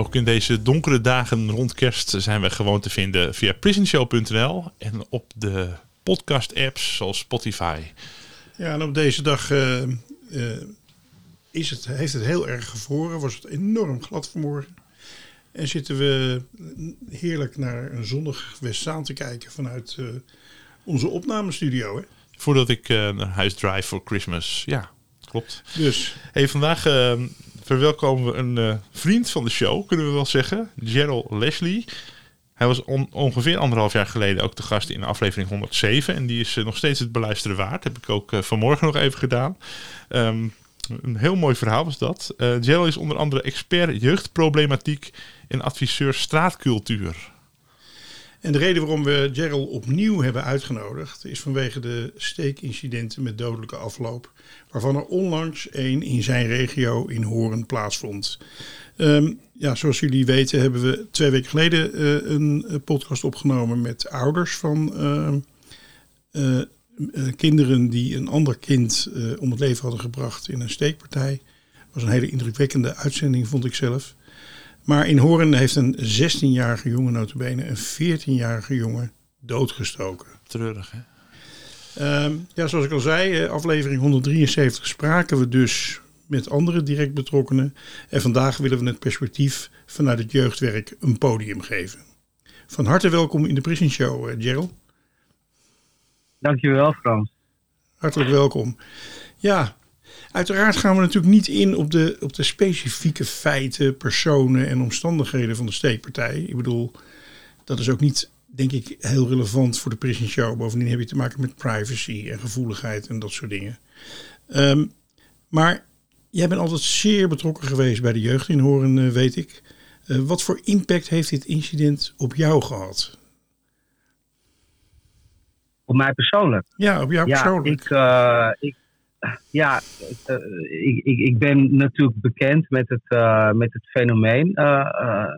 Ook in deze donkere dagen rond kerst zijn we gewoon te vinden via prisonshow.nl en op de podcast-apps zoals Spotify. Ja, en op deze dag eh, eh, is het, heeft het heel erg gevroren. Was het enorm glad vanmorgen. En zitten we heerlijk naar een zonnig Westzaan te kijken vanuit eh, onze opnamestudio. Hè? Voordat ik naar huis drive voor Christmas. Ja, klopt. Dus Hey, vandaag eh, verwelkomen we een eh, vriend van de show, kunnen we wel zeggen. Gerald Leslie. Hij was on- ongeveer anderhalf jaar geleden ook de gast in aflevering 107. En die is eh, nog steeds het beluisteren waard. Heb ik ook eh, vanmorgen nog even gedaan. Ehm, een heel mooi verhaal was dat. Gerald is onder andere expert jeugdproblematiek en adviseur straatcultuur. En de reden waarom we Gerald opnieuw hebben uitgenodigd is vanwege de steekincidenten met dodelijke afloop, waarvan er onlangs één in zijn regio in Horen plaatsvond. Ehm, ja, zoals jullie weten hebben we twee weken geleden eh, een eh, podcast opgenomen met ouders van ehm, eh, kinderen die een ander kind om het leven hadden gebracht in een steekpartij. was een hele indrukwekkende uitzending, vond ik zelf. Maar in Horen heeft een 16-jarige jongen notabene een 14-jarige jongen doodgestoken. Treurig, hè? Ehm, ja, zoals ik al zei, eh, aflevering 173 spraken we dus met andere direct betrokkenen. En vandaag willen we het perspectief vanuit het jeugdwerk een podium geven. Van harte welkom in de Prison Show, eh, Gerald. Dankjewel, Frans. Hartelijk welkom. Ja, uiteraard gaan we natuurlijk niet in op de, op de specifieke feiten, personen en omstandigheden van de steekpartij. Ik bedoel, dat is ook niet, denk ik, heel relevant voor de Prison Show. Bovendien heb je te maken met privacy en gevoeligheid en dat soort dingen. Ehm, maar jij bent altijd zeer betrokken geweest bij de jeugd in Horen, eh, weet ik. Eh, wat voor impact heeft dit incident op jou gehad? Op mij persoonlijk. Ja, op jou Ja, persoonlijk. ik, eh, ik, ja eh, ik, ik, ik ben natuurlijk bekend met het, eh, met het fenomeen eh, eh,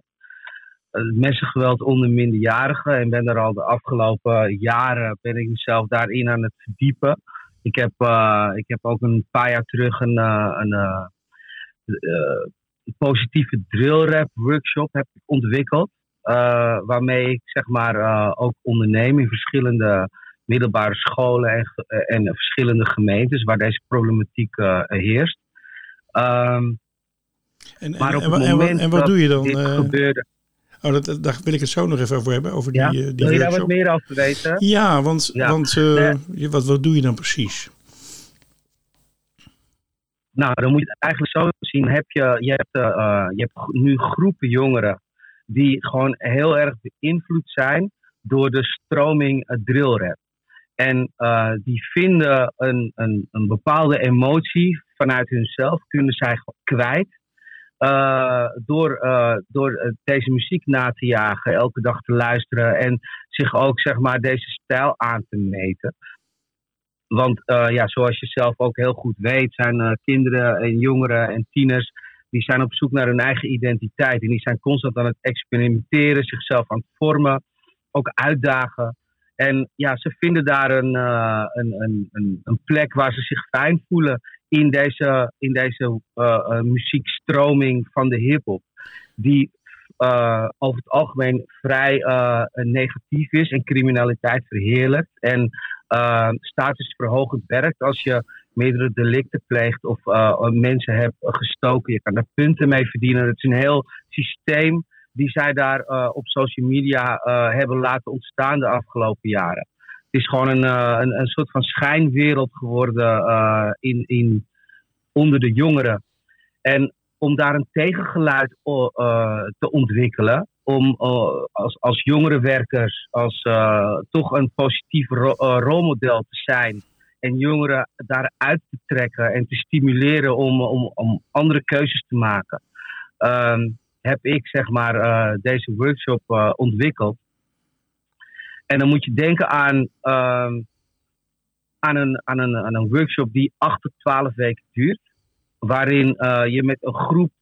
het messengeweld onder minderjarigen. En ben er al de afgelopen jaren ben ik mezelf daarin aan het verdiepen. Ik heb, eh, ik heb ook een paar jaar terug een, eh, een eh, eh, positieve drillrap workshop heb ik ontwikkeld. eh, waarmee ik zeg maar eh, ook onderneem in verschillende middelbare scholen en, eh, en verschillende gemeentes waar deze problematiek eh, heerst. Ehm, en, maar op en, het moment en wat dat doe je dan? eh? gebeurde, Oh, dat, daar wil ik het zo nog even over hebben, over ja, die, die wil je daar wat meer over weten? Ja, want, Ja. want Nee. wat, wat doe je dan precies? Nou, dan moet je het eigenlijk zo zien. Heb je, je, hebt, je hebt nu groepen jongeren die gewoon heel erg beïnvloed zijn door de stroming drillrap. En eh, die vinden een, een, een bepaalde emotie vanuit hunzelf, kunnen zij kwijt. eh, door eh, door deze muziek na te jagen, elke dag te luisteren en zich ook zeg maar deze stijl aan te meten. Want ja, zoals je zelf ook heel goed weet, zijn kinderen en jongeren en tieners, die zijn op zoek naar hun eigen identiteit. En die zijn constant aan het experimenteren, zichzelf aan het vormen, ook uitdagen. En ja, ze vinden daar een, eh, een, een, een, een plek waar ze zich fijn voelen in deze, in deze eh, eh, muziekstroming van de hip-hop. Die over het algemeen vrij negatief is en criminaliteit verheerlijkt. En statusverhogend werkt als je meerdere delicten pleegt of mensen hebt gestoken. Je kan daar punten mee verdienen. Het is een heel systeem die zij daar uh, op social media uh, hebben laten ontstaan de afgelopen jaren. Het is gewoon een, een, een soort van schijnwereld geworden in, in, onder de jongeren. En om daar een tegengeluid te ontwikkelen, om als, als jongerenwerkers als, toch een positief rolmodel te zijn en jongeren daaruit te trekken en te stimuleren om, om, om andere keuzes te maken, ehm, heb ik zeg maar uh, deze workshop uh, ontwikkeld. En dan moet je denken aan, um, aan, een, aan, een, aan een workshop die 8 tot 12 weken duurt. Waarin uh, je met een groep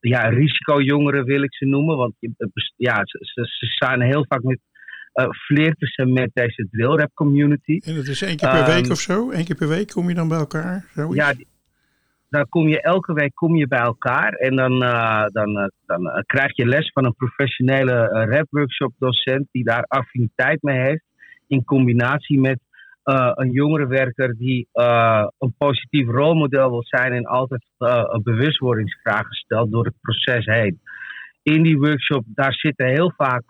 ja, risicojongeren wil ik ze noemen. Want ja, ze, ze, ze zijn heel vaak met flirten ze met deze drillrap community. En dat is één keer per week ehm, of zo? Eén keer per week kom je dan bij elkaar? Zoiets? Ja, dan kom je elke week kom je bij elkaar en dan, uh, dan, uh, dan krijg je les van een professionele rap workshop docent die daar affiniteit mee heeft. In combinatie met een jongerenwerker die een positief rolmodel wil zijn en altijd een bewustwordingsvragen stelt door het proces heen. In die workshop, daar zitten heel vaak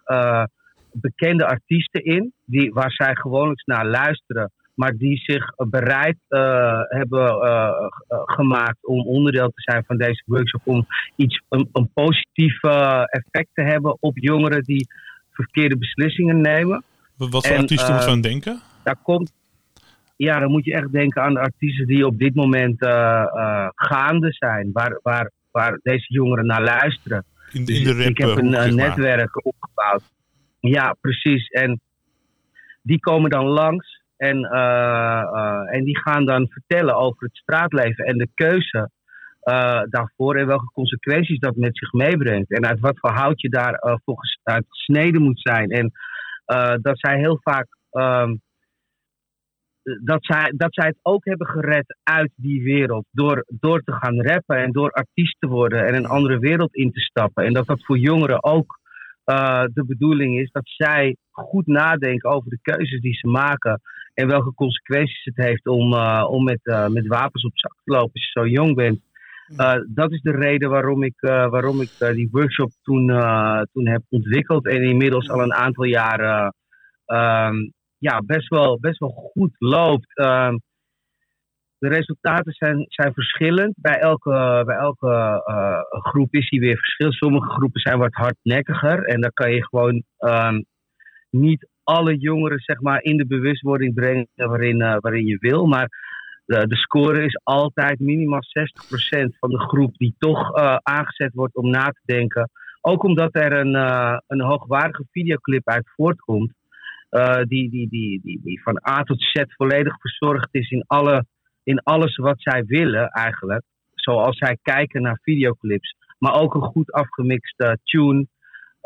bekende artiesten in, die, waar zij gewoonlijk naar luisteren, maar die zich bereid uh, hebben uh, gemaakt om onderdeel te zijn van deze workshop, om iets, een, een positief effect te hebben op jongeren die verkeerde beslissingen nemen. Wat voor artiesten moet je aan denken? Daar komt, ja, dan moet je echt denken aan de artiesten die op dit moment gaande zijn, waar, waar, waar deze jongeren naar luisteren. In de, in de ik heb een netwerk opgebouwd ja, precies. En die komen dan langs en, uh, uh, en die gaan dan vertellen over het straatleven en de keuze uh, daarvoor en welke consequenties dat met zich meebrengt. En uit wat voor hout je daar volgens uit gesneden moet zijn. En dat zij heel vaak. Um, dat zij, dat zij het ook hebben gered uit die wereld. Door, door te gaan rappen en door artiest te worden en een andere wereld in te stappen. En dat dat voor jongeren ook de bedoeling is dat zij goed nadenken over de keuzes die ze maken. En welke consequenties het heeft om, uh, om met, uh, met wapens op zak te lopen als je zo jong bent. dat is de reden waarom ik, waarom ik die workshop toen, toen heb ontwikkeld. En inmiddels al een aantal jaren um, ja, best, wel, best wel goed loopt. Ehm, de resultaten zijn, zijn verschillend. Bij elke, bij elke groep is die weer verschil. Sommige groepen zijn wat hardnekkiger. En dan kan je gewoon um, niet alle jongeren zeg maar, in de bewustwording brengen waarin, uh, waarin je wil. Maar de, de, score is altijd minimaal 60% van de groep die toch uh, aangezet wordt om na te denken. Ook omdat er een, een hoogwaardige videoclip uit voortkomt. die, die, die, die, die van A tot Z volledig verzorgd is in alle in alles wat zij willen eigenlijk. Zoals zij kijken naar videoclips. Maar ook een goed afgemixte tune.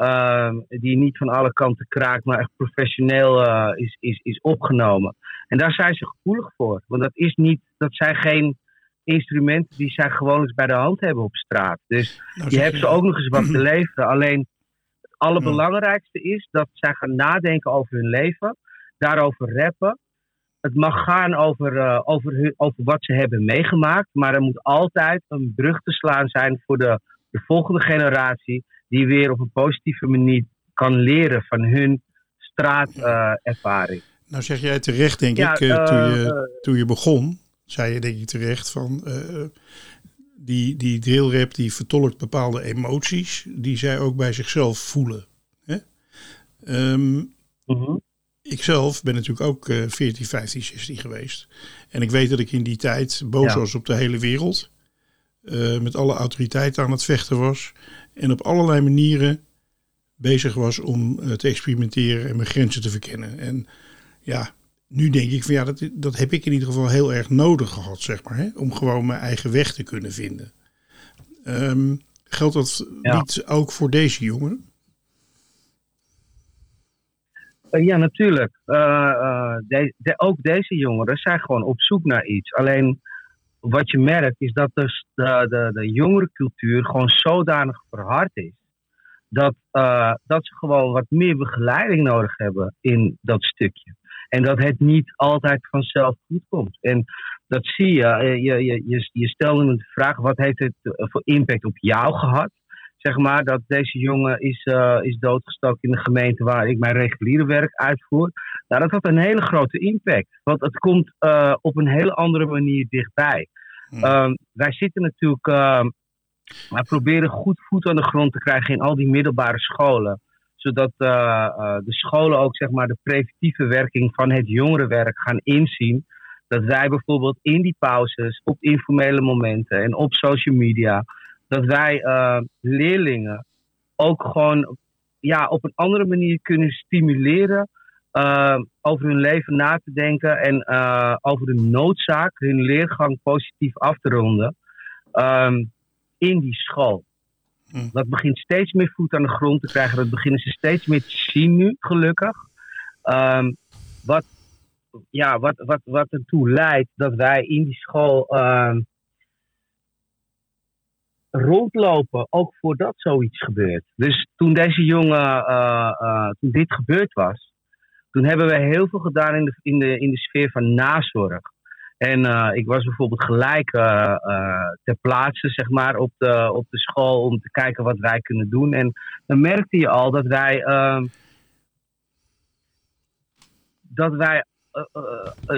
Uh, die niet van alle kanten kraakt, maar echt professioneel uh, is, is, is opgenomen. En daar zijn ze gevoelig voor. Want dat, is niet, dat zijn geen instrumenten die zij gewoonlijk bij de hand hebben op straat. Dus nou, je hebt ze ook nog eens wat te leveren. Alleen het allerbelangrijkste is dat zij gaan nadenken over hun leven. Daarover rappen het mag gaan over, uh, over, over wat ze hebben meegemaakt. Maar er moet altijd een brug te slaan zijn voor de, de volgende generatie. Die weer op een positieve manier kan leren van hun straatervaring. Uh, nou zeg jij terecht, denk ik, uh, toen, je, toen je begon. Zei je denk ik terecht van... die, die drillrap die vertolkt bepaalde emoties. Die zij ook bij zichzelf voelen. Hè? Um, Ikzelf ben natuurlijk ook uh, 14, 15, 16 geweest. En ik weet dat ik in die tijd boos was op de hele wereld. Uh, met alle autoriteiten aan het vechten was. En op allerlei manieren bezig was om uh, te experimenteren en mijn grenzen te verkennen. En ja, nu denk ik van ja, dat, dat heb ik in ieder geval heel erg nodig gehad, zeg maar. Hè? Om gewoon mijn eigen weg te kunnen vinden. Um, geldt dat ja. niet ook voor deze jongen? Uh, ja, natuurlijk. Uh, de, de, ook deze jongeren zijn gewoon op zoek naar iets. Alleen wat je merkt is dat dus de, de, jongerencultuur gewoon zodanig verhard is. Dat, dat ze gewoon wat meer begeleiding nodig hebben in dat stukje. En dat het niet altijd vanzelf goed komt. En dat zie je. Je, je, je, je stelde me de vraag: wat heeft het voor impact op jou gehad? Zeg maar, dat deze jongen is, uh, is doodgestoken in de gemeente waar ik mijn reguliere werk uitvoer. Nou, dat had een hele grote impact. Want het komt uh, op een hele andere manier dichtbij. Hmm. Um, wij zitten natuurlijk. Uh, wij proberen goed voet aan de grond te krijgen in al die middelbare scholen. Zodat uh, de scholen ook zeg maar, de preventieve werking van het jongerenwerk gaan inzien. Dat wij bijvoorbeeld in die pauzes, op informele momenten en op social media. Dat wij leerlingen ook gewoon ja, op een andere manier kunnen stimuleren uh, over hun leven na te denken en uh, over de noodzaak hun leergang positief af te ronden um, in die school. Hm. Dat begint steeds meer voet aan de grond te krijgen. Dat beginnen ze steeds meer te zien nu, gelukkig. Um, wat, ja, wat, wat, wat ertoe leidt dat wij in die school um, rondlopen, ook voordat zoiets gebeurt. Dus toen deze jongen, uh, uh, toen dit gebeurd was, toen hebben we heel veel gedaan in de, in de, in de sfeer van nazorg. En uh, ik was bijvoorbeeld gelijk ter plaatse, zeg maar, op de, op de school om te kijken wat wij kunnen doen. En dan merkte je al dat wij, ehm, dat wij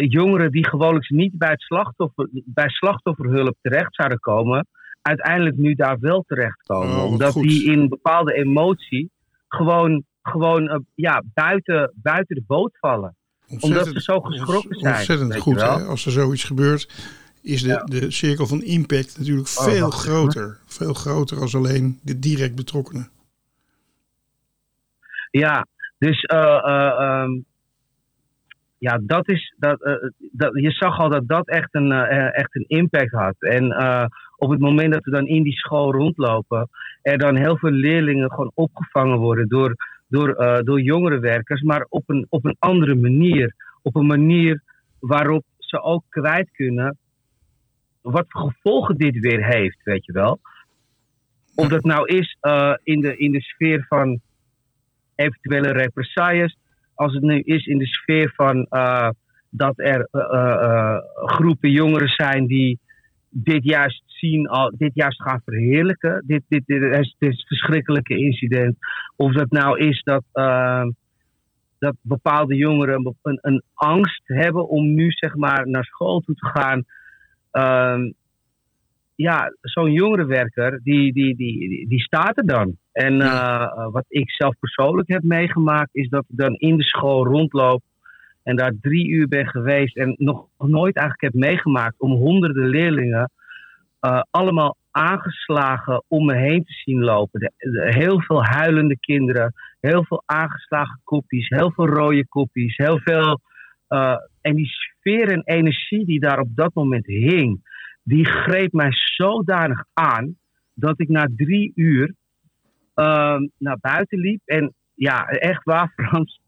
jongeren die gewoonlijk niet bij, het slachtoffer, bij slachtofferhulp terecht zouden komen, uiteindelijk nu daar wel terechtkomen. Oh, Omdat goed. die in bepaalde emotie gewoon, gewoon uh, ja, buiten, buiten de boot vallen. Omdat ze zo geschrokken zijn. Ontzettend goed. Hè? Als er zoiets gebeurt, is de, Ja. de cirkel van impact natuurlijk Oh, veel wacht groter. Veel groter als alleen de direct betrokkenen. Ja, dus eh, eh, ehm, ja, dat is, dat, eh, dat, je zag al dat dat echt een, eh, echt een impact had. En eh, op het moment dat we dan in die school rondlopen, er dan heel veel leerlingen gewoon opgevangen worden door, door, eh, door jongerenwerkers, maar op een, op een andere manier. Op een manier waarop ze ook kwijt kunnen wat voor gevolgen dit weer heeft, weet je wel. Of dat nou is eh, in, de, in de sfeer van eventuele represailles, als het nu is in de sfeer van eh, dat er groepen jongeren zijn die dit juist zien, al, dit juist gaan verheerlijken, dit, dit, dit, is, dit is een verschrikkelijke incident. Of dat nou is dat, eh, dat bepaalde jongeren een, een angst hebben om nu zeg maar naar school toe te gaan. Ehm, ja, zo'n jongerenwerker, die, die, die, die, die staat er dan. En uh, wat ik zelf persoonlijk heb meegemaakt, is dat ik dan in de school rondloop en daar drie uur ben geweest en nog nooit eigenlijk heb meegemaakt om honderden leerlingen uh, allemaal aangeslagen om me heen te zien lopen. Heel veel huilende kinderen, heel veel aangeslagen kopjes, heel veel rode kopjes, heel veel. Uh, en die sfeer en energie die daar op dat moment hing, die greep mij zodanig aan dat ik na drie uur uh, naar buiten liep. En ja, echt waar, Frans.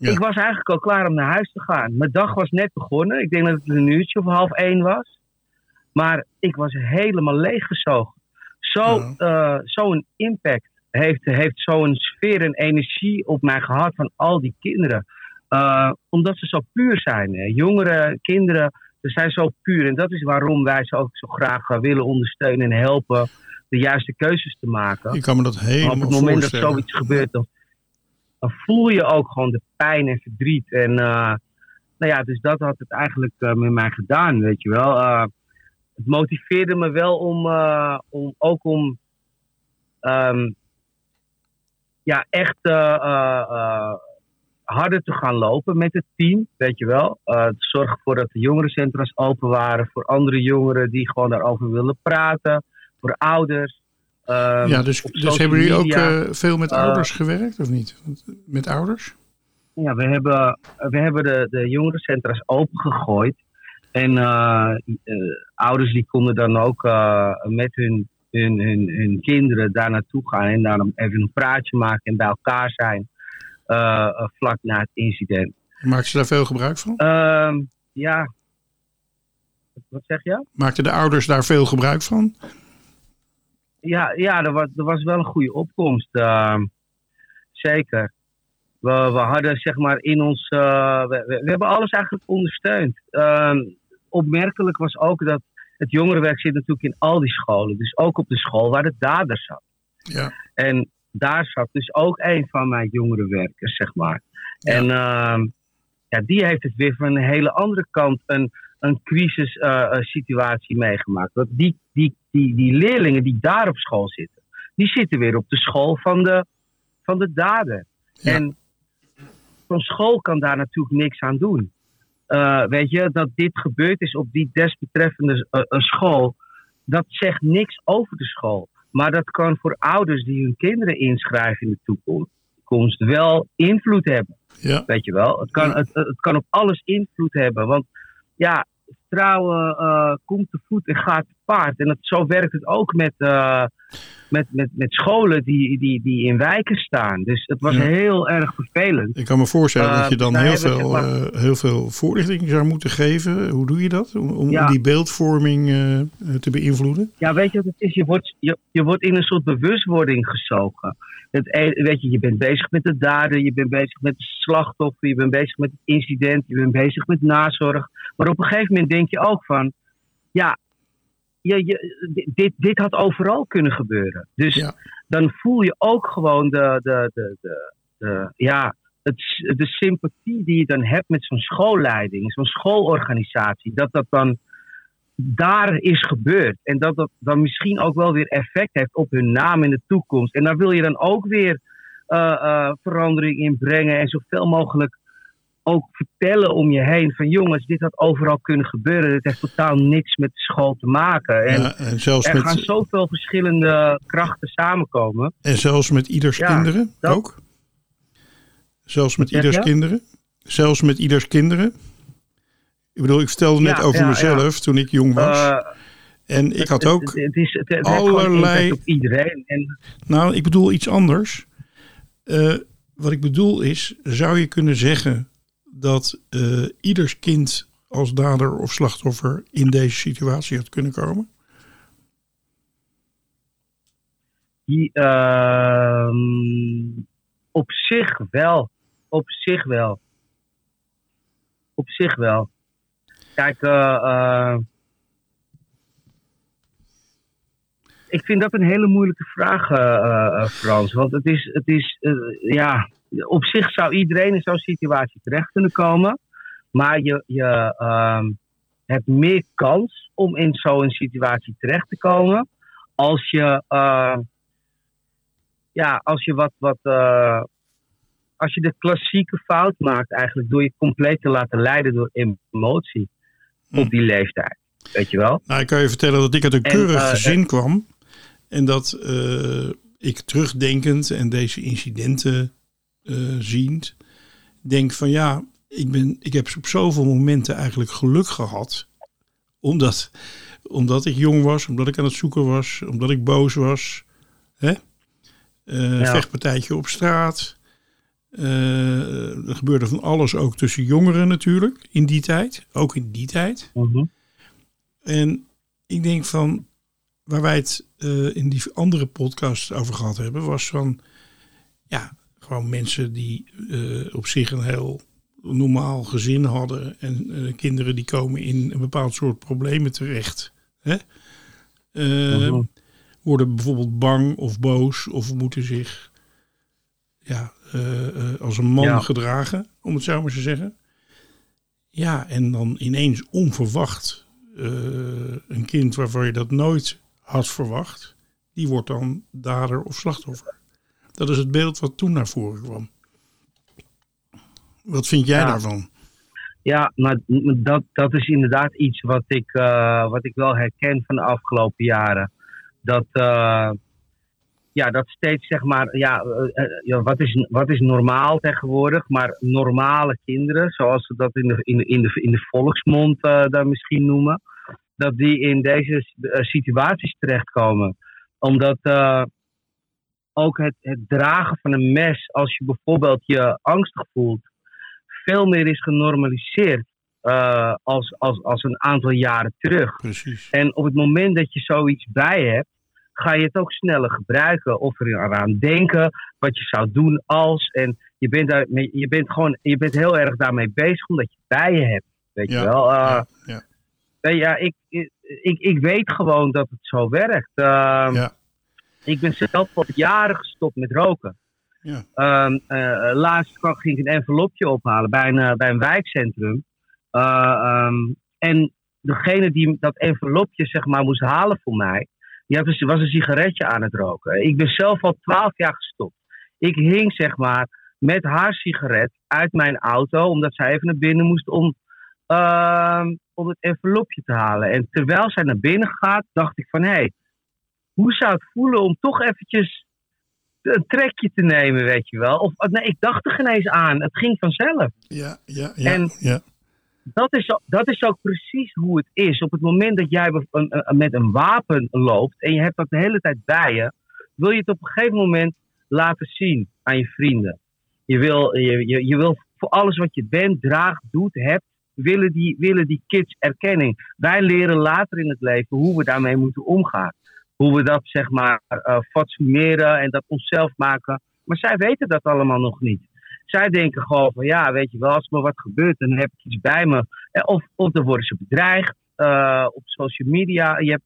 Ja. Ik was eigenlijk al klaar om naar huis te gaan. Mijn dag was net begonnen. Ik denk dat het een uurtje of half één was. Maar ik was helemaal leeggezogen. Zo'n ja. uh, zo impact heeft, heeft zo'n sfeer en energie op mij gehad van al die kinderen. Uh, omdat ze zo puur zijn. Hè. Jongeren, kinderen, ze zijn zo puur. En dat is waarom wij ze ook zo graag willen ondersteunen en helpen de juiste keuzes te maken. Ik kan me dat helemaal maar op het moment dat voorstellen. zoiets gebeurt, dan, dan, voel je ook gewoon de pijn en verdriet. En uh, nou ja, dus dat had het eigenlijk uh, met mij gedaan, weet je wel. Uh, het motiveerde me wel om, om ook om um, ja, echt harder te gaan lopen met het team, weet je wel. Te zorgen ervoor dat de jongerencentra's open waren voor andere jongeren die gewoon daarover willen praten, voor ouders. Um, ja, dus, dus hebben jullie ook uh, veel met ouders ouders of niet? Met ouders? Ja, we hebben, we hebben de, de jongerencentra's opengegooid. En ouders die konden dan ook met hun, hun, hun, hun kinderen daar naartoe gaan en dan even een praatje maken en bij elkaar zijn. Vlak na het incident. Maakten ze daar veel gebruik van? Uh, ja. Wat zeg je? Maakten de ouders daar veel gebruik van? Ja, ja er, was, er was wel een goede opkomst. Uh, zeker. We, we hadden zeg maar in ons. Uh, we, we, hebben alles eigenlijk ondersteund. opmerkelijk was ook dat het jongerenwerk zit natuurlijk in al die scholen. Dus ook op de school waar de dader zat. Ja. En daar zat dus ook een van mijn jongerenwerkers, zeg maar. En ehm, ja, die heeft het weer van een hele andere kant een, een crisissituatie meegemaakt. Want die, die, die, die leerlingen die daar op school zitten, die zitten weer op de school van de, van de dader. Ja. En zo'n school kan daar natuurlijk niks aan doen. Eh, weet je, dat dit gebeurd is op die desbetreffende eh, school, dat zegt niks over de school. Maar dat kan voor ouders die hun kinderen inschrijven in de toekomst wel invloed hebben. Ja, Weet je wel? Het kan, Ja. het, het kan op alles invloed hebben. Want ja, vertrouwen eh, komt te voet en gaat te paard. En dat, zo werkt het ook met, eh, met, met, met scholen die, die, die in wijken staan. Dus het was Ja. heel erg vervelend. ik kan me voorstellen Eh, dat je dan wij heel veel, maar- eh, heel veel voorlichting zou moeten geven. Hoe doe je dat? Om, om Ja. die beeldvorming eh, eh, te beïnvloeden? Ja, weet je wat het is? Je wordt, je, je wordt in een soort bewustwording gezogen. Het, e- weet je, je bent bezig met de daden, je bent bezig met het slachtoffer, je bent bezig met het incident, je bent bezig met nazorg. Maar op een gegeven moment denk je ook van, ja, je, je, dit, dit had overal kunnen gebeuren. Dus Ja. dan voel je ook gewoon de, de, de, de, de- ja, het, de sympathie die je dan hebt met zo'n schoolleiding, zo'n schoolorganisatie. Dat dat dan daar is gebeurd. En dat dat dan misschien ook wel weer effect heeft op hun naam in de toekomst. En daar wil je dan ook weer eh, eh, verandering in brengen en zoveel mogelijk ook vertellen om je heen van jongens, dit had overal kunnen gebeuren. Dit heeft totaal niks met school te maken. En Ja, en, zelfs er gaan zoveel verschillende krachten samenkomen. en zelfs met ieders Ja, kinderen dat- ook? Zelfs met ieders kinderen? Zelfs met ieders kinderen? Ik bedoel, ik vertelde net over mezelf toen ik jong was. Eh, en ik had het- ook Het, het, is, het, het allerlei- op iedereen. En Nou, ik bedoel iets anders. Eh, wat ik bedoel is, zou je kunnen zeggen dat eh, ieders kind als dader of slachtoffer in deze situatie had kunnen komen? Ehm, op zich wel. Op zich wel. Op zich wel. Kijk, eh, ik vind dat een hele moeilijke vraag, eh, eh, Frans. Want het is, het is eh, ja, op zich zou iedereen in zo'n situatie terecht kunnen komen. Maar je, je ehm, hebt meer kans om in zo'n situatie terecht te komen als je, eh, ja, als je wat, wat eh, als je de klassieke fout maakt eigenlijk door je compleet te laten leiden door emotie Hm. op die leeftijd. Weet je wel? Nou, ik kan je vertellen dat ik uit een En, keurig eh, gezin kwam. En dat eh, ik terugdenkend en deze incidenten eh, ziend, denk van ja, ik, ben, ik heb op zoveel momenten eigenlijk geluk gehad. Omdat, omdat ik jong was, omdat ik aan het zoeken was, omdat ik boos was. Hè? Ja. Vechtpartijtje op straat. Er gebeurde van alles ook tussen jongeren natuurlijk in die tijd. Ook in die tijd. Mhm. En ik denk van, waar wij het eh, in die andere podcast over gehad hebben, was van, ja, gewoon mensen die eh, op zich een heel normaal gezin hadden en eh, kinderen die komen in een bepaald soort problemen terecht. Hè? Mhm. Worden bijvoorbeeld bang of boos of moeten zich ja, als een man Ja. gedragen, om het zo maar te zeggen. Ja, en dan ineens onverwacht een kind waarvan je dat nooit had verwacht, die wordt dan dader of slachtoffer. Dat is het beeld wat toen naar voren kwam. Wat vind jij Ja. daarvan? Ja, maar dat, dat is inderdaad iets wat ik, eh, wat ik wel herken van de afgelopen jaren. Dat, eh, ja, dat steeds zeg maar, ja, eh, ja, wat, is, wat is normaal tegenwoordig? Maar normale kinderen, zoals ze dat in de, in, in de, in de volksmond daar misschien noemen, dat die in deze eh, situaties terechtkomen. Omdat eh, ook het, het dragen van een mes, als je bijvoorbeeld je angstig voelt, veel meer is genormaliseerd eh, als, als, als een aantal jaren terug. Precies. En op het moment dat je zoiets bij hebt, ga je het ook sneller gebruiken. Of er eraan denken wat je zou doen als. En je bent, daar, je bent, gewoon, je bent heel erg daarmee bezig omdat je het bij je hebt. Weet Ja, je wel? Ja, ja. Nee, ja, ik, ik, ik, weet gewoon dat het zo werkt. Eh, Ja. Ik ben zelf al jaren gestopt met roken. Ja. Ehm, eh, laatst kwam- ging ik een envelopje ophalen bij een, eh, bij een wijkcentrum. Eh, ehm, en degene die dat envelopje zeg maar, moest halen voor mij, die had was een sigaretje aan het roken. Ik ben zelf al twaalf jaar gestopt. Ik hing zeg maar met haar sigaret uit mijn auto, omdat zij even naar binnen moest om, ehm, om het envelopje te halen. En terwijl zij naar binnen gaat, dacht ik van hé, hey, hoe zou het voelen om toch eventjes een trekje te nemen, weet je wel? Of nee, ik dacht er geen eens aan. Het ging vanzelf. Ja, ja, ja. En- ja. Dat is, ook- dat is ook precies hoe het is. Op het moment dat jij met een wapen loopt en je hebt dat de hele tijd bij je, wil je het op een gegeven moment laten zien aan je vrienden. Je wil, je, je, je wil voor alles wat je bent, draagt, doet, hebt, willen die, willen die kids erkenning. Wij leren later in het leven hoe we daarmee moeten omgaan. Hoe we dat zeg maar fatsoeneren en dat onszelf maken. Maar zij weten dat allemaal nog niet. Zij denken gewoon van ja, weet je wel, als er maar wat gebeurt, dan heb ik iets bij me. Eh, Of, of dan worden ze bedreigd eh, op social media. Je hebt,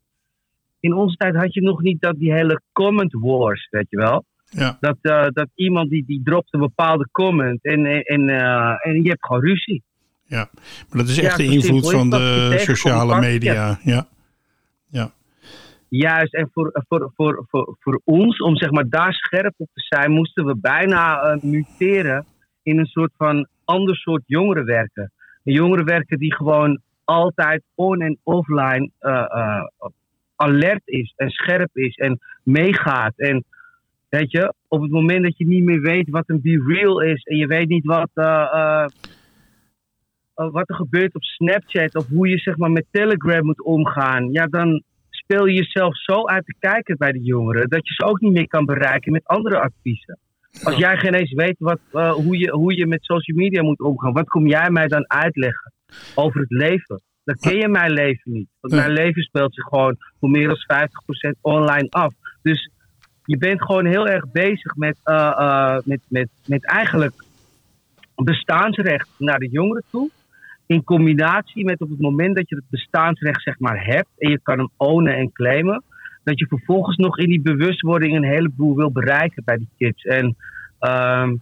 in onze tijd had je nog niet dat die hele comment wars, weet je wel. Ja. Dat, dat iemand die, die dropt een bepaalde comment en, en, en je hebt gewoon ruzie. Ja, maar dat is Ja, echt de invloed van de sociale media. Ja. Juist, en voor, voor, voor, voor, voor ons, om zeg maar daar scherp op te zijn, moesten we bijna eh, muteren in een soort van ander soort jongerenwerken. Een jongerenwerken die gewoon altijd on- en offline eh, eh, alert is en scherp is en meegaat. En weet je, op het moment dat je niet meer weet wat een be real is en je weet niet wat, wat er gebeurt op Snapchat of hoe je zeg maar met Telegram moet omgaan, ja, dan speel je jezelf zo uit de kijker bij de jongeren dat je ze ook niet meer kan bereiken met andere adviezen. Als jij geen eens weet wat, eh, hoe, je, hoe je met social media moet omgaan, wat kom jij mij dan uitleggen over het leven? Dan ken je mijn leven niet. Want mijn leven speelt zich gewoon voor meer dan 50% online af. Dus je bent gewoon heel erg bezig met, eh, eh, met, met, met eigenlijk bestaansrecht naar de jongeren toe. In combinatie met op het moment dat je het bestaansrecht zeg maar hebt en je kan hem ownen en claimen, dat je vervolgens nog in die bewustwording een heleboel wil bereiken bij die kids. En ehm,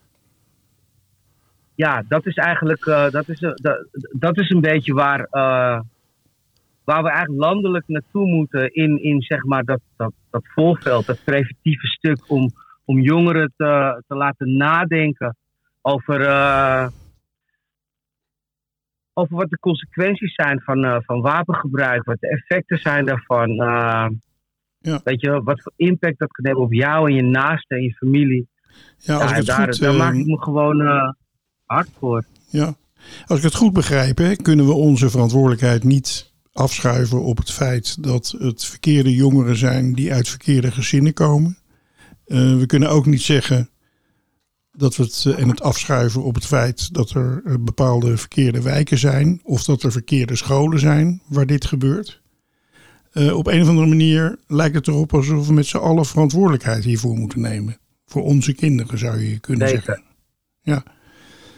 ja, dat is eigenlijk eh, dat is, een- dat, dat is een beetje waar, eh, waar we eigenlijk landelijk naartoe moeten in, in zeg maar dat, dat, dat voorveld, dat preventieve stuk om, om jongeren te, te laten nadenken over, eh, over wat de consequenties zijn van, eh, van wapengebruik, wat de effecten zijn daarvan. eh, Ja. Weet je, wat voor impact dat kan hebben op jou en je naasten en je familie. Ja, als Ja, ik het daar, goed, daar maak ik me gewoon eh, hard voor. Ja, als ik het goed begrijp, hè, kunnen we onze verantwoordelijkheid niet afschuiven op het feit dat het verkeerde jongeren zijn die uit verkeerde gezinnen komen. We kunnen ook niet zeggen dat we het eh, en het afschuiven op het feit dat er eh, bepaalde verkeerde wijken zijn of dat er verkeerde scholen zijn waar dit gebeurt. Eh, op een of andere manier lijkt het erop alsof we met z'n allen verantwoordelijkheid hiervoor moeten nemen. Voor onze kinderen zou je kunnen Zeker. zeggen. Ja,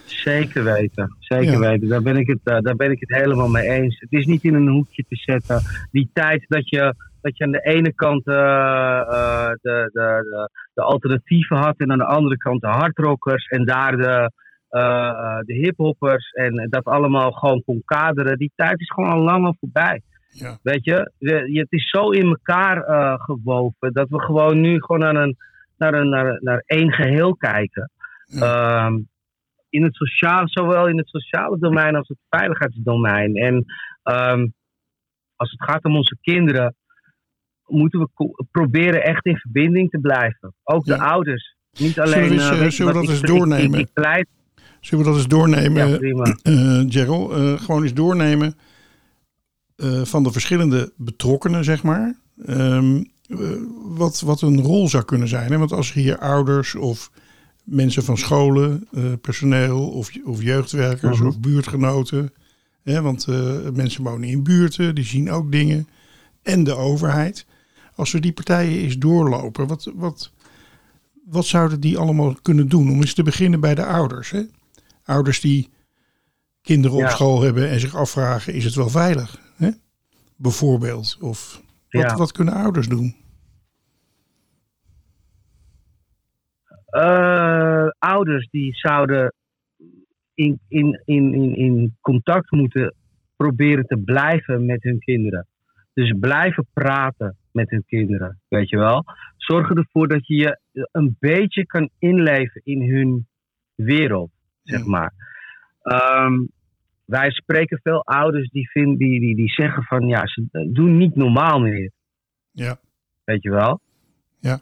Zeker weten, zeker Ja. weten. Daar ben, ik het, eh, daar ben ik het helemaal mee eens. Het is niet in een hoekje te zetten. Die tijd dat je, dat je aan de ene kant eh, eh, de, de, de, alternatieven had en aan de andere kant de hardrockers en daar de, eh, de hiphoppers en dat allemaal gewoon kon kaderen. Die tijd is gewoon al lang al voorbij. ja. Weet je, je- het is zo in elkaar gewoven dat we gewoon nu gewoon naar, een, naar, een, naar, naar één geheel kijken. Ehm, in het sociale, zowel in het sociale domein als het veiligheidsdomein. En ehm, als het gaat om onze kinderen, moeten we proberen echt in verbinding te blijven. Ook Ja. de ouders. Niet Zullen alleen. we eens, eh, eh, zullen we dat eens doornemen? Ik. Zullen we dat eens doornemen, Ja, prima. eh Gerald? Gewoon eens doornemen van de verschillende betrokkenen, zeg maar. Ehm, eh, wat, wat een rol zou kunnen zijn. Hè? Want als er hier ouders of mensen van scholen, personeel of, of jeugdwerkers Mhm. of buurtgenoten. Hè? Want mensen wonen in buurten, die zien ook dingen. En de overheid. Als we die partijen eens doorlopen, wat, wat, wat zouden die allemaal kunnen doen? Om eens te beginnen bij de ouders. Hè? Ouders die kinderen op school hebben en zich afvragen: is het wel veilig? Hè? Bijvoorbeeld. Of wat, Ja. wat kunnen ouders doen? Eh, ouders die zouden in, in, in, in, in contact moeten proberen te blijven met hun kinderen. Dus blijven praten met hun kinderen, weet je wel. Zorg ervoor dat je je een beetje kan inleven in hun wereld, zeg Ja. maar. Ehm, wij spreken veel ouders die, vinden, die, die, die zeggen van ja, ze doen niet normaal meer, Ja, weet je wel. Ja.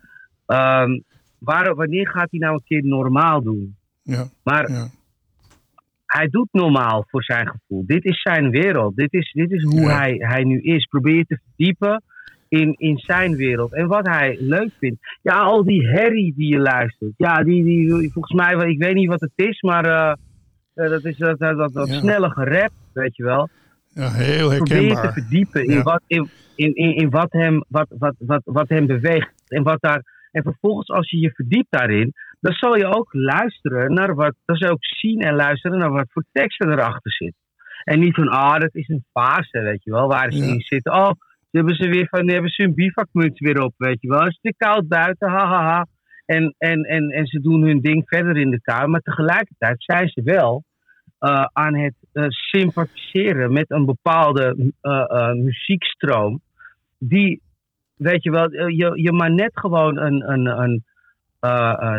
Ehm, waar, wanneer gaat hij nou een keer normaal doen? ja, Maar ja. hij doet normaal voor zijn gevoel. Dit is zijn wereld. Dit is, dit is hoe Ja. hij, hij nu is. Probeer je te verdiepen in, in zijn wereld. En wat hij leuk vindt. Ja, al die herrie die je luistert. Ja, die, die, volgens mij, ik weet niet wat het is, maar eh, eh, dat is dat, dat, dat, Ja. snelle gerap, weet je wel. ja heel Probeer je te herkenbaar. verdiepen in, Ja. wat, in, in, in, in wat, hem, wat, wat, wat, wat hem beweegt. En, wat daar, en vervolgens, als je je verdiept daarin, dan zal je ook luisteren naar wat. Dan zal je ook zien en luisteren naar wat voor teksten erachter zit. En niet van, ah, dat is een fase, weet je wel, waar ze Ja. in zitten. Oh, hebben ze weer van, hebben ze hun bivakmuts weer op, weet je wel. Het is te koud buiten, hahaha. Ha, ha. En, en, en, en ze doen hun ding verder in de kamer. Maar tegelijkertijd zijn ze wel eh, aan het eh, sympathiseren met een bepaalde eh, muziekstroom. Die, weet je wel, je, je maar net gewoon een, een, een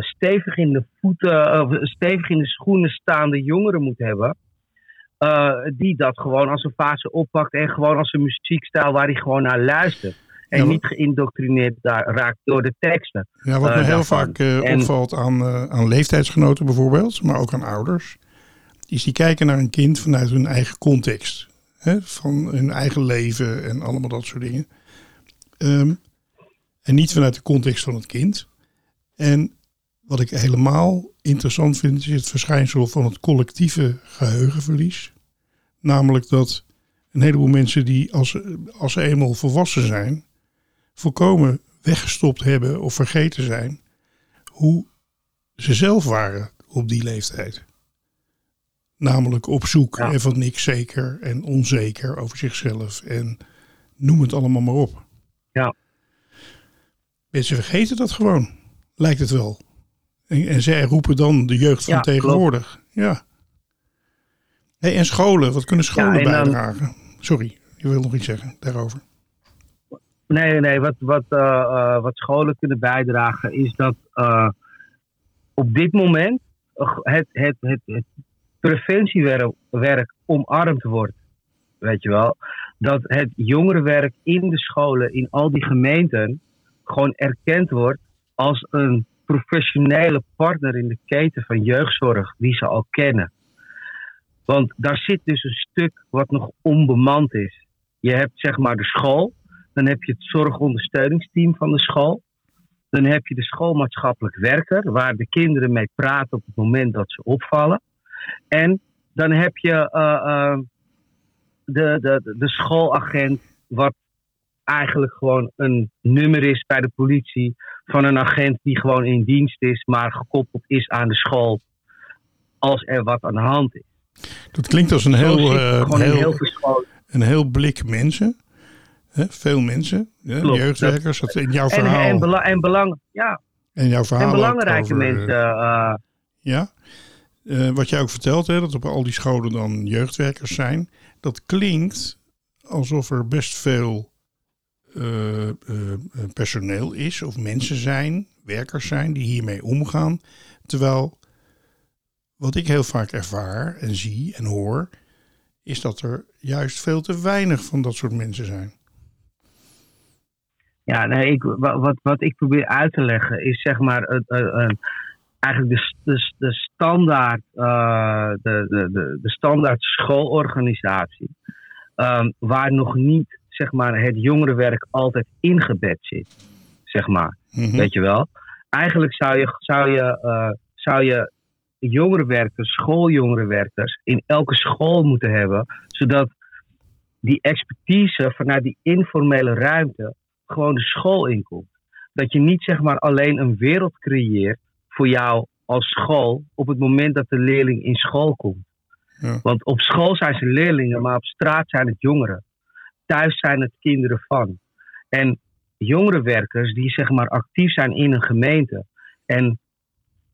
stevig in de voeten, stevig in de schoenen staande jongeren moet hebben. Eh, die dat gewoon als een fase oppakt en gewoon als een muziekstijl waar hij gewoon naar luistert. En Ja, niet geïndoctrineerd daar, raakt door de teksten. Ja, wat eh, me heel daarvan. vaak eh, En- opvalt aan, eh, aan leeftijdsgenoten bijvoorbeeld, maar ook aan ouders, is die kijken naar een kind vanuit hun eigen context. Hè, van hun eigen leven en allemaal dat soort dingen. Ehm, en niet vanuit de context van het kind. En wat ik helemaal interessant vind, is het verschijnsel van het collectieve geheugenverlies. Namelijk dat een heleboel mensen die als, ze- als ze eenmaal volwassen zijn, volkomen weggestopt hebben of vergeten zijn hoe ze zelf waren op die leeftijd. Namelijk op zoek Ja. en van niks zeker en onzeker over zichzelf en noem het allemaal maar op. Ja. Mensen vergeten dat gewoon, lijkt het wel. En, en zij roepen dan de jeugd van Ja, klopt. tegenwoordig. Ja. Hey, en scholen, wat kunnen scholen Ja, bijdragen? Sorry, je wil nog iets zeggen daarover. Nee, nee, wat, wat, eh, eh, wat scholen kunnen bijdragen is dat eh, op dit moment het, het, het, het preventiewerk werk omarmd wordt. Weet je wel? Dat het jongerenwerk in de scholen, in al die gemeenten, gewoon erkend wordt als een professionele partner in de keten van jeugdzorg die ze al kennen. Want daar zit dus een stuk wat nog onbemand is. Je hebt zeg maar de school, dan heb je het zorgondersteuningsteam van de school. Dan heb je de schoolmaatschappelijk werker, waar de kinderen mee praten op het moment dat ze opvallen. En dan heb je eh, eh, de, de, de schoolagent, wat eigenlijk gewoon een nummer is bij de politie van een agent die gewoon in dienst is, maar gekoppeld is aan de school als er wat aan de hand is. Dat klinkt als een heel, het eh, heel, een heel blik mensen. Veel mensen? Klopt. jeugdwerkers. Dat in jouw En, verhaal. en, bela- en, belang, ja, en jouw verhaal en belangrijke over, eh, mensen. eh, Ja. Wat jij ook vertelt, hè, dat op al die scholen dan jeugdwerkers zijn. Dat klinkt alsof er best veel eh, eh, eh, personeel is, of mensen zijn, werkers zijn, die hiermee omgaan. Terwijl wat ik heel vaak ervaar en zie en hoor, is dat er juist veel te weinig van dat soort mensen zijn. Ja, nee, ik, wa- wat, wat ik probeer uit te leggen is zeg maar eh, eigenlijk de, de, standaard, de, de, de, de standaard schoolorganisatie. ehm, waar nog niet zeg maar, het jongerenwerk altijd ingebed zit. Zeg maar. Mhm. Weet je wel? Eigenlijk zou je, zou je, eh, zou je jongerenwerkers, schooljongerenwerkers in elke school moeten hebben, zodat die expertise vanuit die informele ruimte gewoon de school inkomt. Dat je niet zeg maar alleen een wereld creëert voor jou als school op het moment dat de leerling in school komt. Ja. Want op school zijn ze leerlingen, maar op straat zijn het jongeren. Thuis zijn het kinderen van. En jongerenwerkers die zeg maar actief zijn in een gemeente en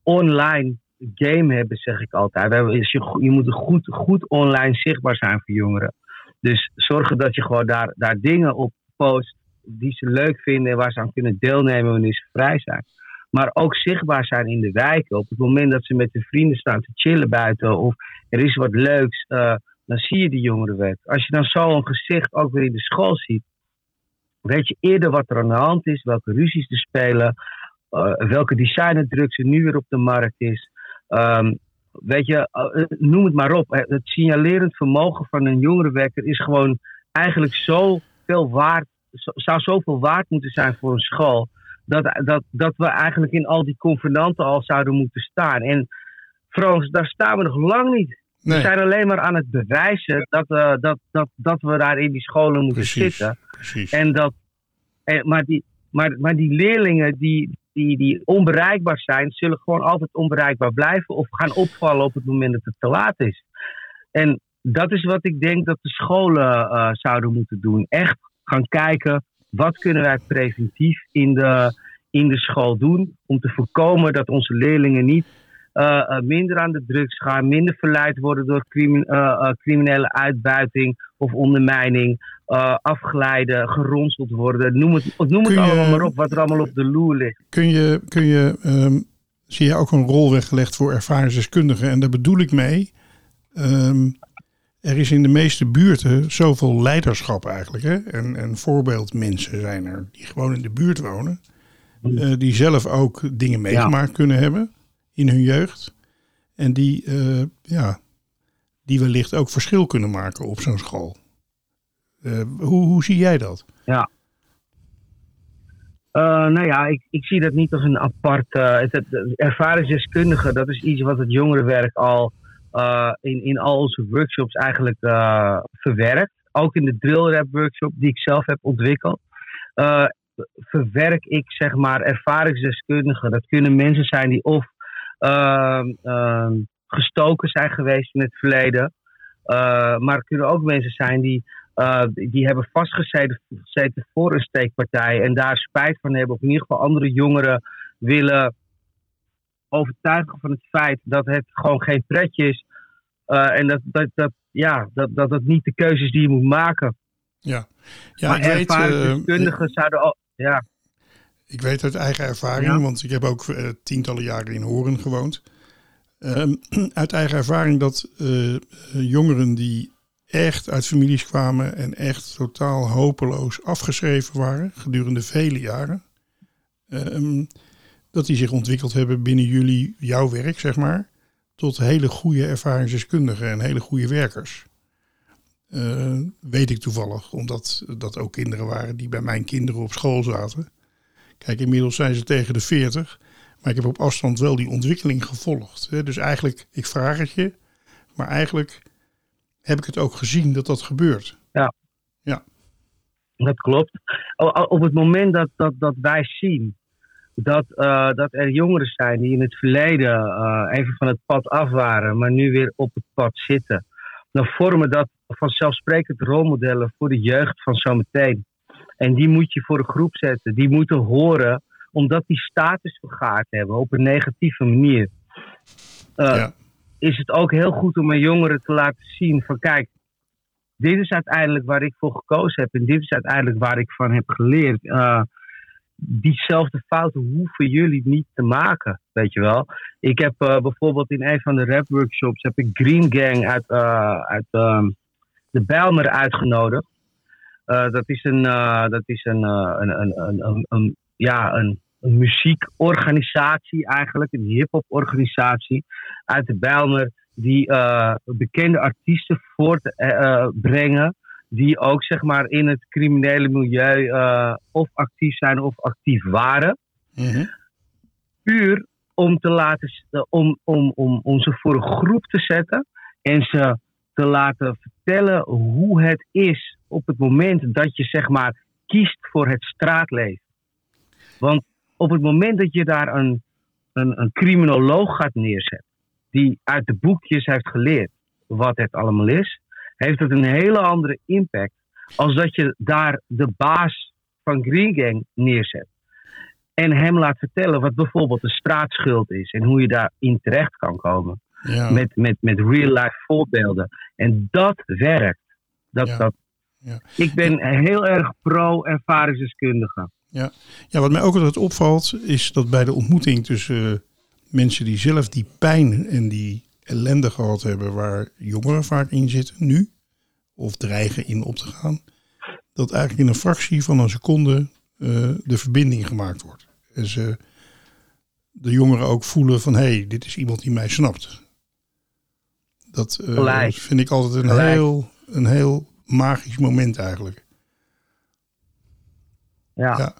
online game hebben, zeg ik altijd. Je, je moet goed, goed online zichtbaar zijn voor jongeren. Dus zorgen dat je gewoon daar, daar dingen op post die ze leuk vinden en waar ze aan kunnen deelnemen wanneer ze vrij zijn. Maar ook zichtbaar zijn in de wijken. Op het moment dat ze met hun vrienden staan te chillen buiten of er is wat leuks, uh, dan zie je die jongerenwerk. Als je dan zo een gezicht ook weer in de school ziet, weet je eerder wat er aan de hand is, welke ruzies er spelen, uh, welke designerdrugs er nu weer op de markt is. Um, weet je, uh, noem het maar op. Het signalerend vermogen van een jongerenwerker is gewoon eigenlijk zo veel waard, zou zoveel waard moeten zijn voor een school. Dat, dat, dat we eigenlijk in al die convenanten al zouden moeten staan. En Frans, daar staan we nog lang niet. Nee. We zijn alleen maar aan het bewijzen dat, uh, dat, dat, dat we daar in die scholen moeten precies, zitten. Precies. En dat, en, maar, die, maar, maar die leerlingen die, die, die onbereikbaar zijn, zullen gewoon altijd onbereikbaar blijven of gaan opvallen op het moment dat het te laat is. En dat is wat ik denk dat de scholen uh, zouden moeten doen. Echt gaan kijken, wat kunnen wij preventief in de, in de school doen om te voorkomen dat onze leerlingen niet minder aan de drugs gaan, minder verleid worden door uh, criminele uitbuiting of ondermijning, afglijden, geronseld worden. Noem het, noem het je, allemaal maar op, wat er allemaal op de loer ligt. Kun je, kun je um, zie je ook een rol weggelegd voor ervaringsdeskundigen? En daar bedoel ik mee. Um, er is in de meeste buurten zoveel leiderschap eigenlijk. Hè? En, en voorbeeldmensen zijn er die gewoon in de buurt wonen. Uh, die zelf ook dingen meegemaakt ja. kunnen hebben in hun jeugd. En die, uh, ja, die wellicht ook verschil kunnen maken op zo'n school. Uh, hoe, hoe zie jij dat? Ja. Uh, nou ja, ik, ik zie dat niet als een apart. het, ervaringsdeskundige, dat is iets wat het jongerenwerk al in, in al onze workshops eigenlijk verwerkt. Ook in de drill rap workshop die ik zelf heb ontwikkeld verwerk ik zeg maar ervaringsdeskundigen. Dat kunnen mensen zijn die of gestoken zijn geweest in het verleden. Uh, maar het kunnen ook mensen zijn die, uh, die hebben vastgezeten gezeten voor een steekpartij en daar spijt van hebben. Of in ieder geval andere jongeren willen overtuigen van het feit dat het gewoon geen pretje is. Uh, en dat, dat, dat, ja, dat, dat het niet de keuze is die je moet maken. Ja, ja maar ervaringsdeskundigen uh, zouden al. Ja. Ik weet uit eigen ervaring, ja. want ik heb ook uh, tientallen jaren in Horen gewoond. Uh, uit eigen ervaring dat uh, jongeren die echt uit families kwamen en echt totaal hopeloos afgeschreven waren gedurende vele jaren, ehm, dat die zich ontwikkeld hebben binnen jullie, jouw werk, zeg maar, tot hele goede ervaringsdeskundigen en hele goede werkers. Uh, weet ik toevallig, omdat dat ook kinderen waren die bij mijn kinderen op school zaten. Kijk, inmiddels zijn ze tegen de 40, maar ik heb op afstand wel die ontwikkeling gevolgd. Hè. Dus eigenlijk, ik vraag het je, maar eigenlijk heb ik het ook gezien dat dat gebeurt. Ja. Ja. Dat klopt. Op het moment dat, dat, dat wij zien dat, uh, dat er jongeren zijn die in het verleden uh, even van het pad af waren, maar nu weer op het pad zitten dan vormen dat vanzelfsprekend rolmodellen voor de jeugd van zometeen. En die moet je voor de groep zetten. Die moeten horen, omdat die status vergaard hebben op een negatieve manier. Uh, ja. Is het ook heel goed om een jongeren te laten zien van kijk, dit is uiteindelijk waar ik voor gekozen heb en dit is uiteindelijk waar ik van heb geleerd. Uh, diezelfde fouten hoeven jullie niet te maken, weet je wel. Ik heb uh, bijvoorbeeld in een van de rap workshops heb ik Green Gang uit, uit uh, de Bijlmer uitgenodigd. Dat is een, dat is een, een, een, een, een, een ja, een, een muziekorganisatie eigenlijk, een hip-hop organisatie uit de Bijlmer die bekende artiesten voortbrengen die ook zeg maar in het criminele milieu uh, of actief zijn of actief waren. Mhm. Mm -hmm. Puur om te laten om, om, om, om ze voor een groep te zetten en ze te laten vertellen hoe het is op het moment dat je zeg maar kiest voor het straatleven. Want op het moment dat je daar een, een, een criminoloog gaat neerzetten, die uit de boekjes heeft geleerd wat het allemaal is, heeft het een hele andere impact als dat je daar de baas van Green Gang neerzet. En hem laat vertellen wat bijvoorbeeld de straatschuld is en hoe je daarin terecht kan komen. Ja. Met, met, met real-life voorbeelden. En dat werkt. Dat, Ja. dat, Ja. Ik ben heel erg pro-ervaringsdeskundige. Ja. ja, wat mij ook altijd opvalt is dat bij de ontmoeting tussen eh, mensen die zelf die pijn en die ellende gehad hebben, waar jongeren vaak in zitten nu, of dreigen in op te gaan, dat eigenlijk in een fractie van een seconde eh, de verbinding gemaakt wordt. En ze de jongeren ook voelen van hé, hey, dit is iemand die mij snapt. Dat eh, vind ik altijd een Gelijk. heel, een heel magisch moment eigenlijk. Ja. Ja.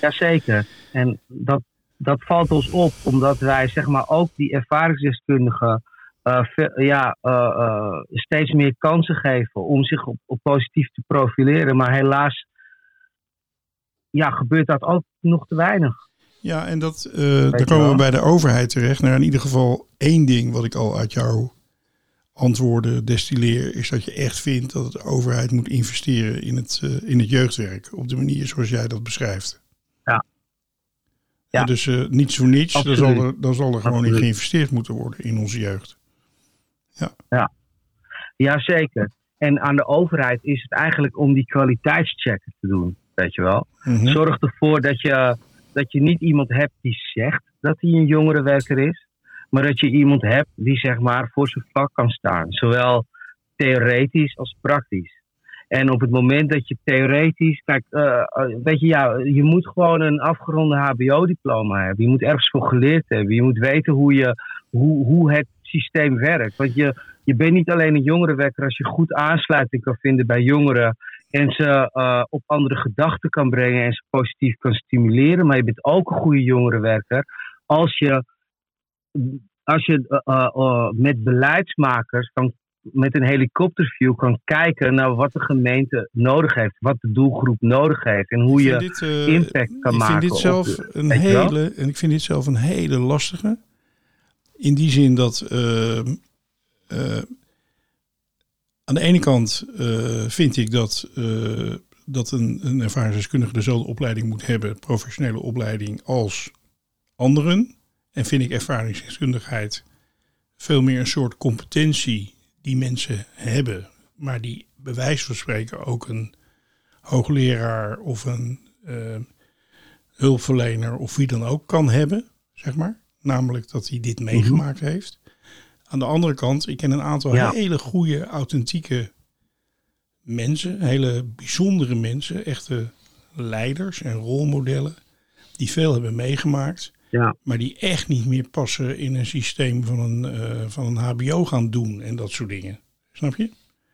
Jazeker. En dat, dat valt ons op, omdat wij zeg maar ook die ervaringsdeskundigen eh, ja, eh, eh, steeds meer kansen geven om zich op, op positief te profileren. Maar helaas ja, gebeurt dat ook nog te weinig. Ja, en dat, daar komen we bij de overheid terecht. Nou, in ieder geval één ding wat ik al uit jouw antwoorden destilleer, is dat je echt vindt dat de overheid moet investeren in het, eh, in het jeugdwerk. Op de manier zoals jij dat beschrijft. Ja. Ja. Ja, dus eh niets voor niets, dan zal, er, dan zal er gewoon in geïnvesteerd moeten worden in onze jeugd. Jazeker. En aan de overheid is het eigenlijk om die kwaliteitschecken te doen, weet je wel. Mhm. Zorg ervoor dat je, dat je niet iemand hebt die zegt dat hij een jongerenwerker is. Maar dat je iemand hebt die zeg maar voor zijn vak kan staan. Zowel theoretisch als praktisch. En op het moment dat je theoretisch, kijk, eh, eh, weet je, ja, je moet gewoon een afgeronde HBO-diploma hebben. Je moet ergens voor geleerd hebben. Je moet weten hoe, je, hoe, hoe het systeem werkt. Want je, je bent niet alleen een jongerenwerker als je goed aansluiting kan vinden bij jongeren en ze eh, op andere gedachten kan brengen en ze positief kan stimuleren. Maar je bent ook een goede jongerenwerker als je, als je eh, eh, eh, met beleidsmakers kan, met een helikopterview kan kijken naar wat de gemeente nodig heeft, wat de doelgroep nodig heeft en hoe je dit, eh, impact kan ik maken. vind dit zelf de- een hele, en ik vind dit zelf een hele lastige. In die zin dat aan de ene kant vind ik dat, dat een, een ervaringsdeskundige dezelfde opleiding moet hebben, professionele opleiding, als anderen. En vind ik ervaringsdeskundigheid veel meer een soort competentie die mensen hebben, maar die bij wijze van spreken ook een hoogleraar of een eh, hulpverlener of wie dan ook kan hebben, zeg maar. Namelijk dat hij dit meegemaakt heeft. Aan de andere kant, ik ken een aantal Ja. hele goede, authentieke mensen, hele bijzondere mensen, echte leiders en rolmodellen, die veel hebben meegemaakt, Ja. maar die echt niet meer passen in een systeem van een, eh, van een HBO gaan doen en dat soort dingen. Snap je?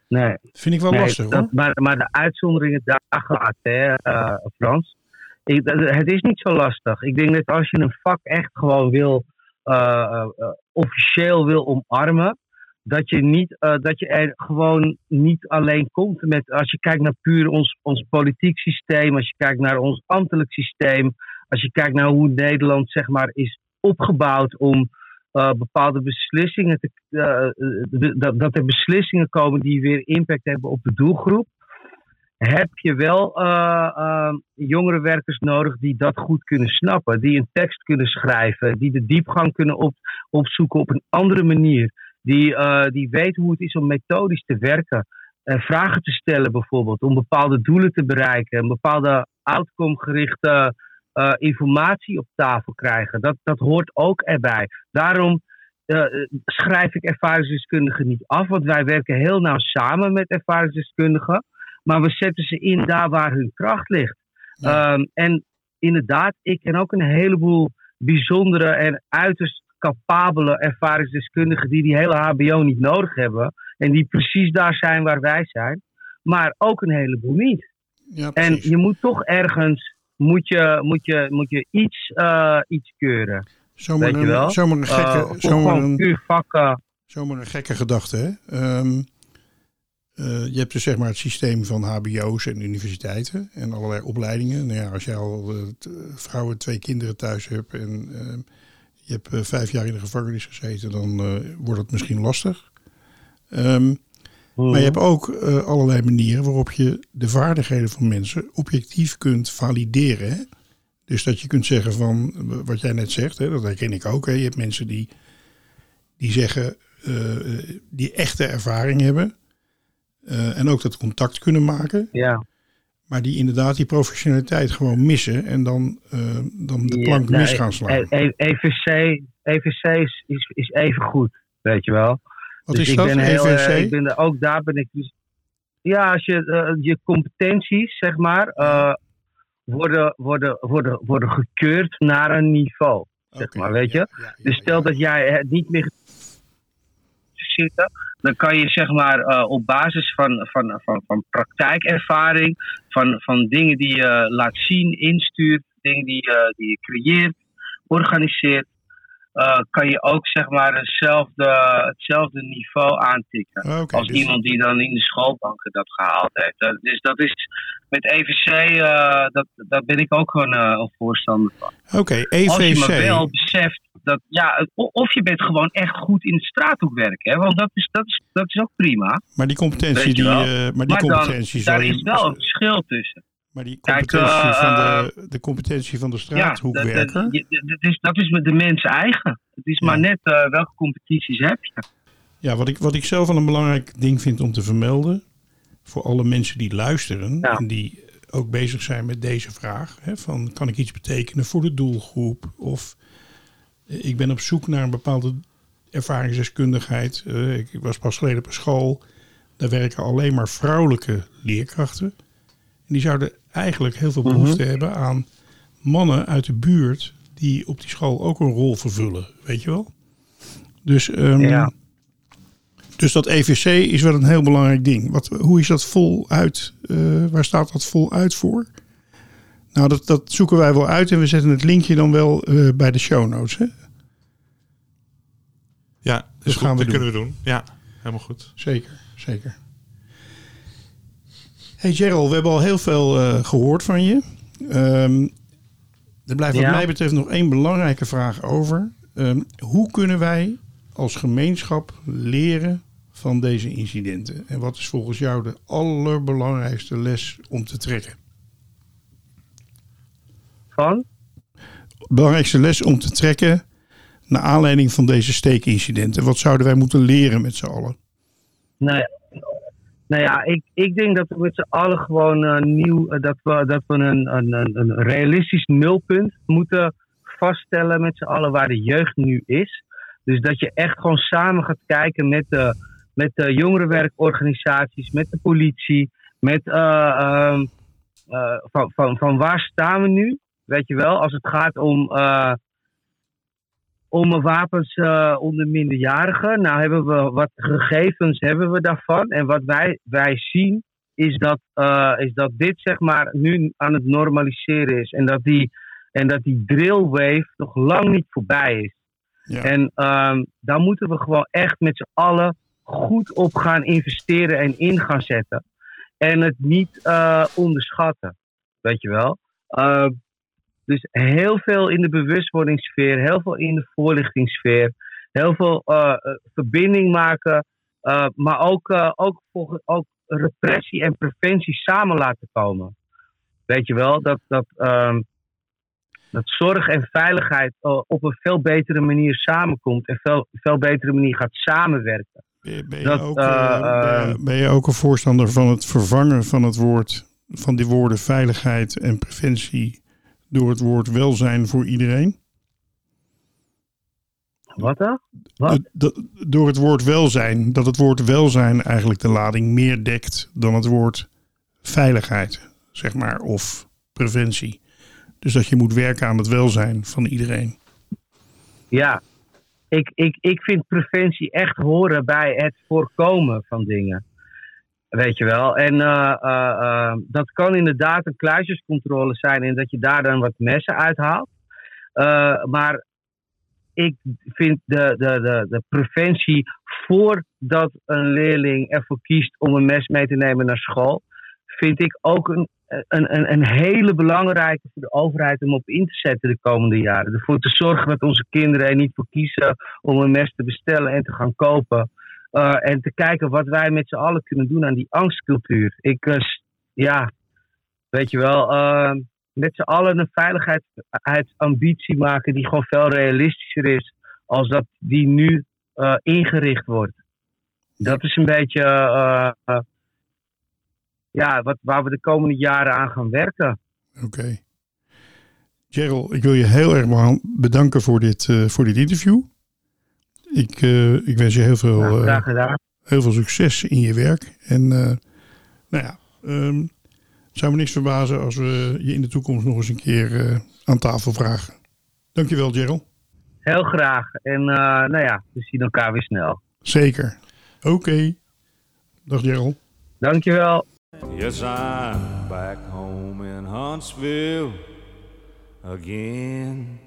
Nee, Vind ik wel Nee, lastig dat- hoor. maar, maar de uitzonderingen daar gelaten, hè, eh, Frans. Ik, dat- het is niet zo lastig. Ik denk dat als je een vak echt gewoon wil, eh, officieel wil omarmen, dat je, niet, dat je er gewoon niet alleen komt met, als je kijkt naar puur ons, ons politiek systeem, als je kijkt naar ons ambtelijk systeem, als je kijkt naar hoe Nederland zeg maar is opgebouwd om eh, bepaalde beslissingen te, eh, eh, dat, dat er beslissingen komen die weer impact hebben op de doelgroep, heb je wel eh, jongere werkers nodig die dat goed kunnen snappen, die een tekst kunnen schrijven, die de diepgang kunnen op, opzoeken op een andere manier, die, die weten hoe het is om methodisch te werken, vragen te stellen bijvoorbeeld, om bepaalde doelen te bereiken, een bepaalde outcome-gerichte eh, informatie op tafel krijgen. Dat, dat hoort ook erbij. Daarom eh, schrijf ik ervaringsdeskundigen niet af, want wij werken heel nauw samen met ervaringsdeskundigen, maar we zetten ze in daar waar hun kracht ligt. Ja. Ehm, en inderdaad, ik ken ook een heleboel bijzondere en uiterst capabele ervaringsdeskundigen die die hele HBO niet nodig hebben en die precies daar zijn waar wij zijn, maar ook een heleboel niet. Ja, En je moet toch ergens moet je, moet je, moet je iets, eh, iets keuren. Zomaar weet je wel? een, zomaar een Eh, gekke, zomaar een, puur vakken. zomaar een gekke gedachte. Hè? Ehm, eh, je hebt dus zeg maar het systeem van HBO's en universiteiten en allerlei opleidingen. Nou ja, als jij al vrouwen twee kinderen thuis hebt en ehm, je hebt vijf jaar in de gevangenis gezeten, dan wordt het misschien lastig. Maar je hebt ook eh, allerlei manieren waarop je de vaardigheden van mensen objectief kunt valideren. Hè? Dus dat je kunt zeggen van, wat jij net zegt, hè, dat herken ik ook. Hè. Je hebt mensen die, die zeggen, uh, die echte ervaring hebben. Uh, en ook dat contact kunnen maken. Ja. Maar die inderdaad die professionaliteit gewoon missen. En dan, uh, dan de plank ja, mis gaan slaan. EVC, EVC is, is, is even goed, weet je wel. Wat dus is dat, ben heel, EVC? ik ben er, ook daar ben ik dus... Ja, als je je competenties, zeg maar worden, worden, worden, worden gekeurd naar een niveau. Zeg maar, weet je? Ja, ja, ja, dus stel dat jij het niet meer zitten, dan kan je zeg maar uh, op basis van, van, van, van praktijkervaring, van, van dingen die je laat zien, instuurt, dingen die, uh, die je creëert, organiseert, uh, kan je ook zeg maar hetzelfde, hetzelfde niveau aantikken. als dus... iemand die dan in de schoolbanken dat gehaald heeft. dus dat is met EVC, uh, dat, daar ben ik ook gewoon een voorstander van. Oké, okay, EVC. Als je maar wel beseft dat, ja, of je bent gewoon echt goed in het straathoekwerk, hè, want dat is, dat, is, dat is ook prima. Maar die competentie, die, maar die maar competentie dan, daar is wel een verschil tussen. Maar die competentie, Kijk, uh, van, de, de competentie van de straathoekwerker? Ja, dat, dat, is, dat is met de mensen eigen. Het is ja. maar net uh, welke competities heb je. Ja, wat ik, wat ik zelf wel een belangrijk ding vind om te vermelden... voor alle mensen die luisteren ja. en die ook bezig zijn met deze vraag... Hè, van kan ik iets betekenen voor de doelgroep? Of ik ben op zoek naar een bepaalde ervaringsdeskundigheid. Uh, ik was pas geleden op een school... daar werken alleen maar vrouwelijke leerkrachten... En die zouden eigenlijk heel veel behoefte mm -hmm. hebben aan mannen uit de buurt die op die school ook een rol vervullen, weet je wel? Dus, um, ja. dus dat EVC is wel een heel belangrijk ding. Wat, hoe is dat voluit? Uh, waar staat dat voluit voor? Nou, dat, dat zoeken wij wel uit en we zetten het linkje dan wel uh, bij de show notes. Hè? Ja, dus dat, gaan we dat kunnen we doen. Ja, helemaal goed. Zeker, zeker. Hey Gerald, we hebben al heel veel uh, gehoord van je. Um, er blijft wat ja. mij betreft nog één belangrijke vraag over. Um, hoe kunnen wij als gemeenschap leren van deze incidenten? En wat is volgens jou de allerbelangrijkste les om te trekken? Van? Belangrijkste les om te trekken naar aanleiding van deze steekincidenten. Wat zouden wij moeten leren met z'n allen? Nou ja, nou ja, ik, ik denk dat we met z'n allen gewoon uh, nieuw, uh, dat we, dat we een, een, een realistisch nulpunt moeten vaststellen met z'n allen waar de jeugd nu is. Dus dat je echt gewoon samen gaat kijken met de, met de jongerenwerkorganisaties, met de politie, met uh, van, van, van waar staan we nu? Weet je wel, als het gaat om om wapens uh, onder minderjarigen. Nou hebben we wat gegevens hebben we daarvan. En wat wij, wij zien is dat, uh, is dat dit zeg maar nu aan het normaliseren is. En dat die, en dat die drillwave nog lang niet voorbij is. Ja. En um, daar moeten we gewoon echt met z'n allen goed op gaan investeren en in gaan zetten. En het niet uh, onderschatten. Weet je wel. Dus heel veel in de bewustwordingssfeer, heel veel in de voorlichtingssfeer, heel veel uh, verbinding maken, uh, maar ook, uh, ook, voor, ook repressie en preventie samen laten komen. Weet je wel, dat, dat, um, dat zorg en veiligheid op een veel betere manier samenkomt en veel, veel betere manier gaat samenwerken. Ben, ben, je dat, ook, ben je ook een voorstander van het vervangen van het woord, van die woorden veiligheid en preventie door het woord welzijn voor iedereen? Wat dan? Wat? door het woord welzijn. Dat het woord welzijn eigenlijk de lading meer dekt dan het woord veiligheid, zeg maar, of preventie. Dus dat je moet werken aan het welzijn van iedereen. Ja, ik, ik, ik vind preventie echt horen bij het voorkomen van dingen. Weet je wel. En uh, uh, dat kan inderdaad een kluisjescontrole zijn en dat je daar dan wat messen uithaalt. maar ik vind de, de, de, de preventie voordat een leerling ervoor kiest om een mes mee te nemen naar school, vind ik ook een, een, een, een hele belangrijke voor de overheid om op in te zetten de komende jaren. Ervoor te zorgen dat onze kinderen er niet voor kiezen om een mes te bestellen en te gaan kopen. Uh, en te kijken wat wij met z'n allen kunnen doen aan die angstcultuur. Ik, uh, ja, weet je wel, uh, met z'n allen een veiligheidsambitie maken die gewoon veel realistischer is als dat die nu eh, ingericht wordt. Dat is een beetje eh, eh, ja, wat, waar we de komende jaren aan gaan werken. Oké. Gerald, ik wil je heel erg bedanken voor dit, voor dit interview. Ik, uh, ik wens je heel veel, nou, graag gedaan. heel veel succes in je werk. En nou ja, um, het zou me niks verbazen als we je in de toekomst nog eens een keer aan tafel vragen. Dankjewel, Gerald. Heel graag. En nou ja, we zien elkaar weer snel. Zeker. Oké. Okay. Dag Gerald. Dankjewel. Yes, I'm back home in Huntsville again.